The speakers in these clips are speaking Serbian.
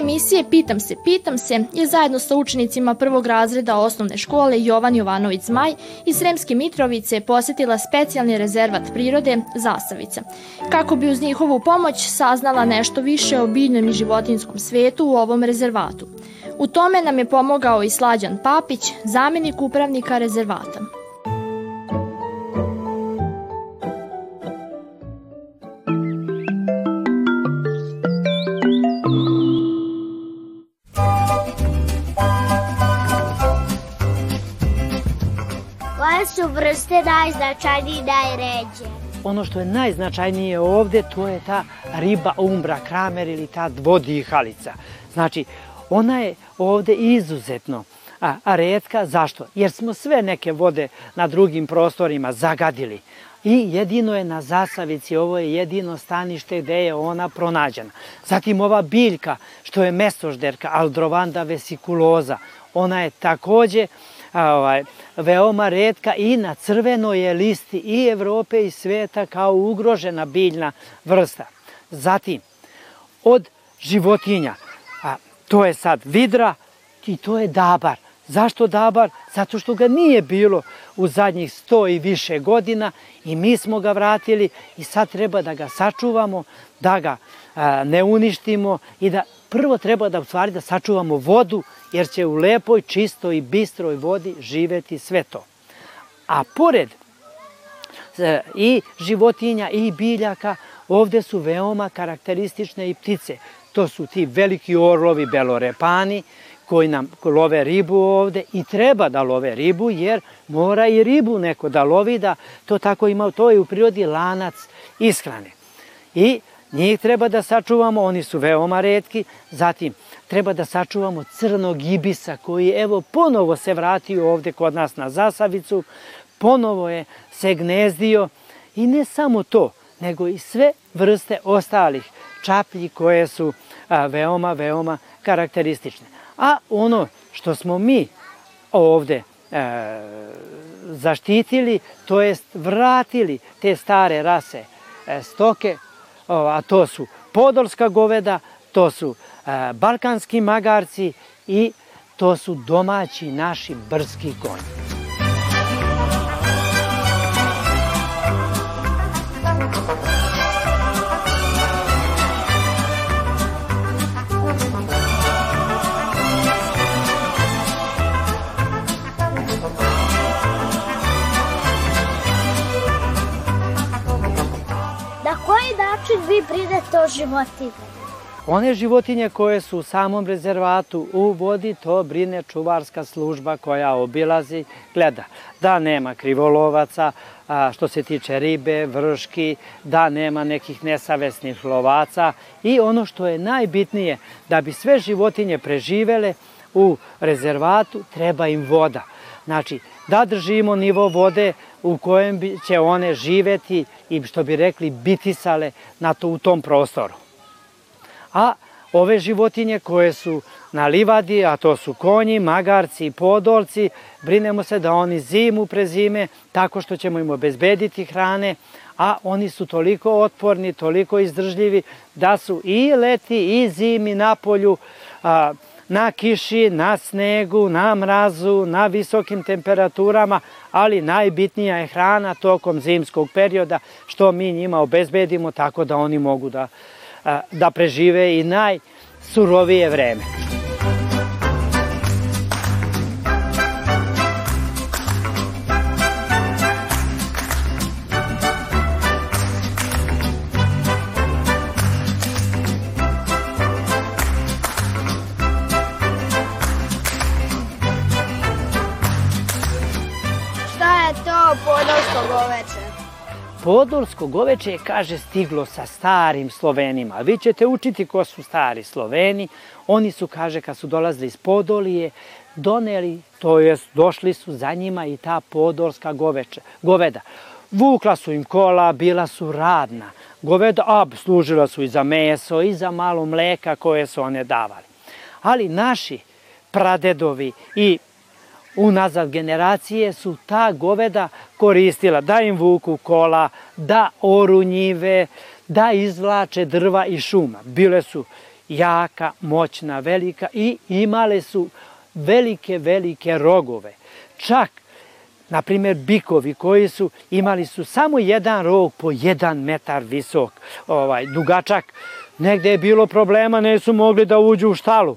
Emisije Pitam se, pitam se je zajedno sa učenicima prvog razreda osnovne škole Jovan Jovanović Zmaj iz Sremske Mitrovice posetila specijalni rezervat prirode Zasavica, kako bi uz njihovu pomoć saznala nešto više o biljnom i životinskom svetu u ovom rezervatu. U tome nam je pomogao i Slađan Papić, zamenik upravnika rezervata. Su vrste najznačajnije i najređe? Ono što je najznačajnije ovde, to je ta riba umbra kramer ili ta dvodihalica. Znači, ona je ovde izuzetno a, a redka. Zašto? Jer smo sve neke vode na drugim prostorima zagadili. I jedino je na Zasavici, ovo je jedino stanište gde je ona pronađena. Zatim ova biljka, što je mesožderka, Aldrovanda vesikuloza, ona je takođe ovaj, veoma redka i na crvenoj je listi i Evrope i sveta kao ugrožena biljna vrsta. Zatim, od životinja, a, to je sad vidra i to je dabar. Zašto dabar? Zato što ga nije bilo u zadnjih sto i više godina i mi smo ga vratili i sad treba da ga sačuvamo, da ga a, ne uništimo i da prvo treba da u stvari da sačuvamo vodu jer će u lepoj, čistoj i bistroj vodi živeti sve to. A pored e, i životinja i biljaka, ovde su veoma karakteristične i ptice. To su ti veliki orlovi belorepani koji nam love ribu ovde i treba da love ribu jer mora i ribu neko da lovi da to tako ima, to je u prirodi lanac ishrane. I njih treba da sačuvamo, oni su veoma redki. Zatim, treba da sačuvamo crnog ibisa koji evo ponovo se vratio ovde kod nas na Zasavicu, ponovo je se gnezdio i ne samo to, nego i sve vrste ostalih čaplji koje su a, veoma, veoma karakteristične. A ono što smo mi ovde e, zaštitili, to jest vratili te stare rase e, stoke, a to su podolska goveda, to su e, balkanski magarci i to su domaći naši brski konji. Životinjama? One životinje koje su u samom rezervatu u vodi, to brine čuvarska služba koja obilazi, gleda da nema krivolovaca, što se tiče ribe, vrški, da nema nekih nesavesnih lovaca i ono što je najbitnije, da bi sve životinje preživele u rezervatu, treba im voda. Znači, da držimo nivo vode u kojem će one živeti i što bi rekli bitisale na to, u tom prostoru. A ove životinje koje su na livadi, a to su konji, magarci i podolci, brinemo se da oni zimu prezime tako što ćemo im obezbediti hrane, a oni su toliko otporni, toliko izdržljivi da su i leti i zimi na polju, a, na kiši, na snegu, na mrazu, na visokim temperaturama, ali najbitnija je hrana tokom zimskog perioda, što mi njima obezbedimo tako da oni mogu da, da prežive i najsurovije vreme. Podolsko goveče je, kaže, stiglo sa starim Slovenima. Vi ćete učiti ko su stari Sloveni. Oni su, kaže, kad su dolazili iz Podolije, doneli, to jest došli su za njima i ta podolska goveče, goveda. Vukla su im kola, bila su radna. Goveda, a, služila su i za meso i za malo mleka koje su one davali. Ali naši pradedovi i unazad generacije su ta goveda koristila da im vuku kola, da oru njive, da izvlače drva i šuma. Bile su jaka, moćna, velika i imale su velike, velike rogove. Čak, na primjer, bikovi koji su imali su samo jedan rog po jedan metar visok, ovaj, dugačak, negde je bilo problema, ne su mogli da uđu u štalu.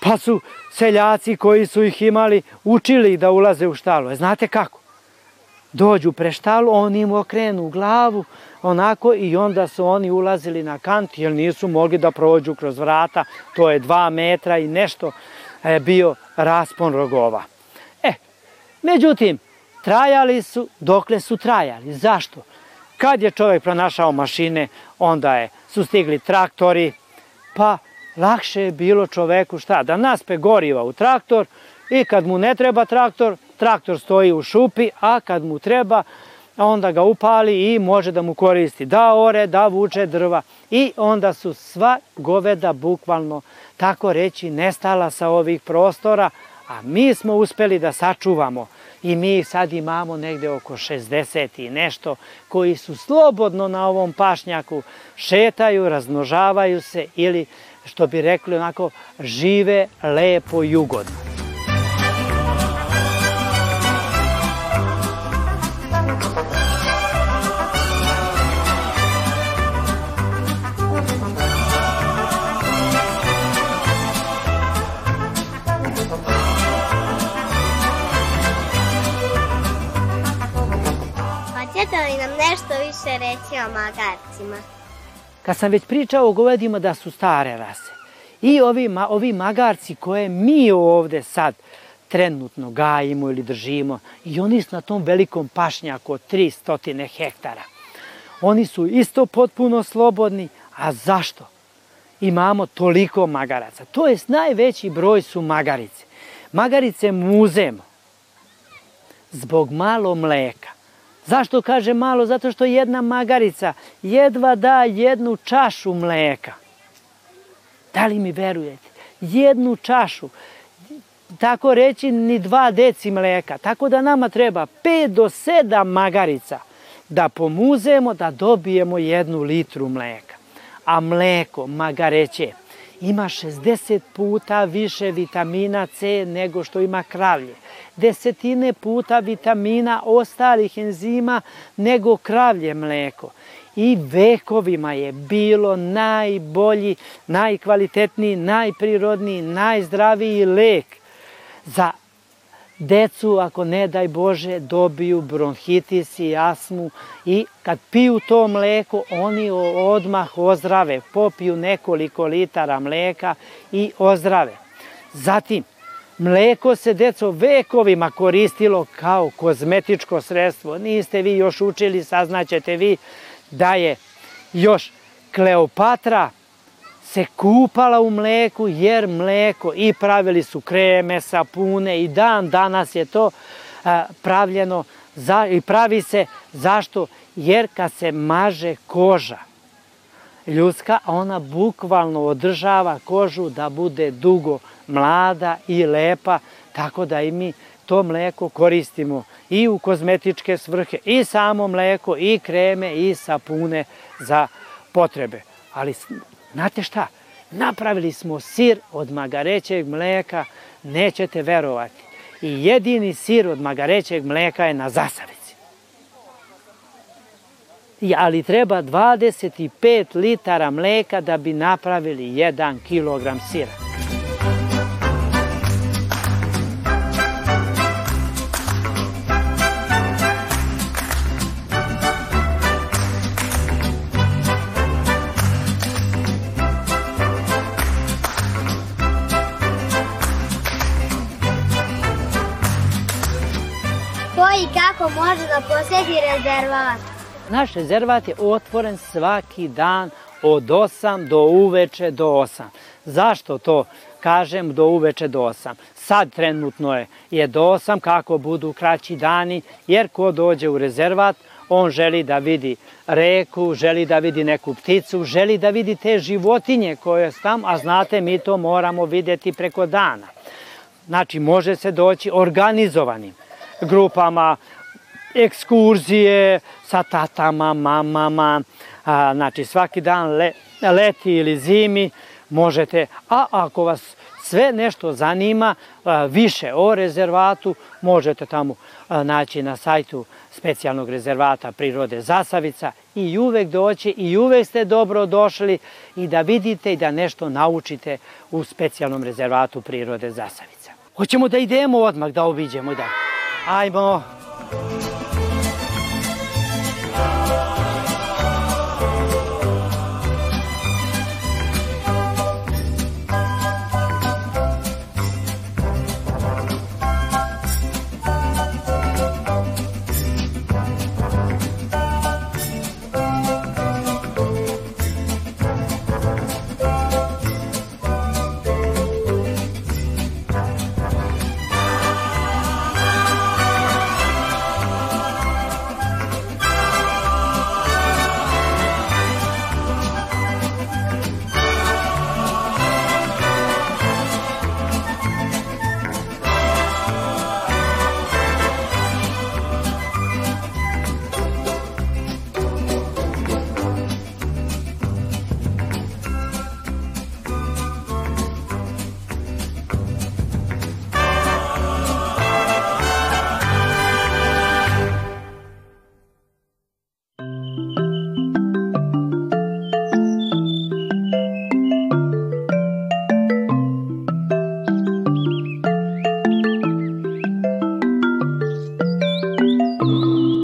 Pa su seljaci koji su ih imali učili da ulaze u štalu. E, znate kako? Dođu pre štalu, oni im okrenu glavu, onako i onda su oni ulazili na kant jer nisu mogli da prođu kroz vrata, to je dva metra i nešto je bio raspon rogova. E, međutim, trajali su dokle su trajali. Zašto? Kad je čovjek pronašao mašine, onda je, su stigli traktori, pa lakše je bilo čoveku šta? Da naspe goriva u traktor i kad mu ne treba traktor, traktor stoji u šupi, a kad mu treba, onda ga upali i može da mu koristi. Da ore, da vuče drva. I onda su sva goveda bukvalno tako reći nestala sa ovih prostora, a mi smo uspeli da sačuvamo. I mi sad imamo negde oko 60 i nešto koji su slobodno na ovom pašnjaku, šetaju, razmnožavaju se ili što bi rekli onako žive lepo i ugodno. Više reći o magarcima? Kad sam već pričao o govedima da su stare rase, i ovi, ma, ovi magarci koje mi ovde sad trenutno gajimo ili držimo, i oni su na tom velikom pašnjaku od 300 hektara. Oni su isto potpuno slobodni, a zašto? Imamo toliko magaraca. To je najveći broj su magarice. Magarice muzemo zbog malo mleka. Zašto kaže malo? Zato što jedna magarica jedva da jednu čašu mleka. Da li mi verujete? Jednu čašu. Tako reći ni dva deci mleka. Tako da nama treba 5 do 7 magarica da pomuzemo da dobijemo jednu litru mleka. A mleko, magareće, ima 60 puta više vitamina C nego što ima kravlje desetine puta vitamina ostalih enzima nego kravlje mleko. I vekovima je bilo najbolji, najkvalitetniji, najprirodniji, najzdraviji lek za decu, ako ne daj Bože, dobiju bronhitis i asmu i kad piju to mleko, oni odmah ozdrave, popiju nekoliko litara mleka i ozdrave. Zatim, Mleko se, deco, vekovima koristilo kao kozmetičko sredstvo. Niste vi još učili, saznaćete vi da je još Kleopatra se kupala u mleku jer mleko i pravili su kreme, sapune i dan danas je to pravljeno za, i pravi se zašto? Jer kad se maže koža ljudska, ona bukvalno održava kožu da bude dugo mlada i lepa, tako da i mi to mleko koristimo i u kozmetičke svrhe, i samo mleko, i kreme, i sapune za potrebe. Ali, znate šta? Napravili smo sir od magarećeg mleka, nećete verovati. I jedini sir od magarećeg mleka je na zasavici. Ali treba 25 litara mleka da bi napravili 1 kilogram sira. Posjeti rezervat? Naš rezervat je otvoren svaki dan od 8 do uveče do 8. Zašto to kažem do uveče do 8? Sad trenutno je, je do 8 kako budu kraći dani, jer ko dođe u rezervat, on želi da vidi reku, želi da vidi neku pticu, želi da vidi te životinje koje su tam, a znate mi to moramo videti preko dana. Znači može se doći organizovanim grupama, ekskurzije sa tatama, mamama, a, znači svaki dan le, leti ili zimi, možete, a ako vas sve nešto zanima više o rezervatu, možete tamo naći na sajtu specijalnog rezervata prirode Zasavica i uvek doći i uvek ste dobro došli i da vidite i da nešto naučite u specijalnom rezervatu prirode Zasavica. Hoćemo da idemo odmah da obiđemo da. Ajmo.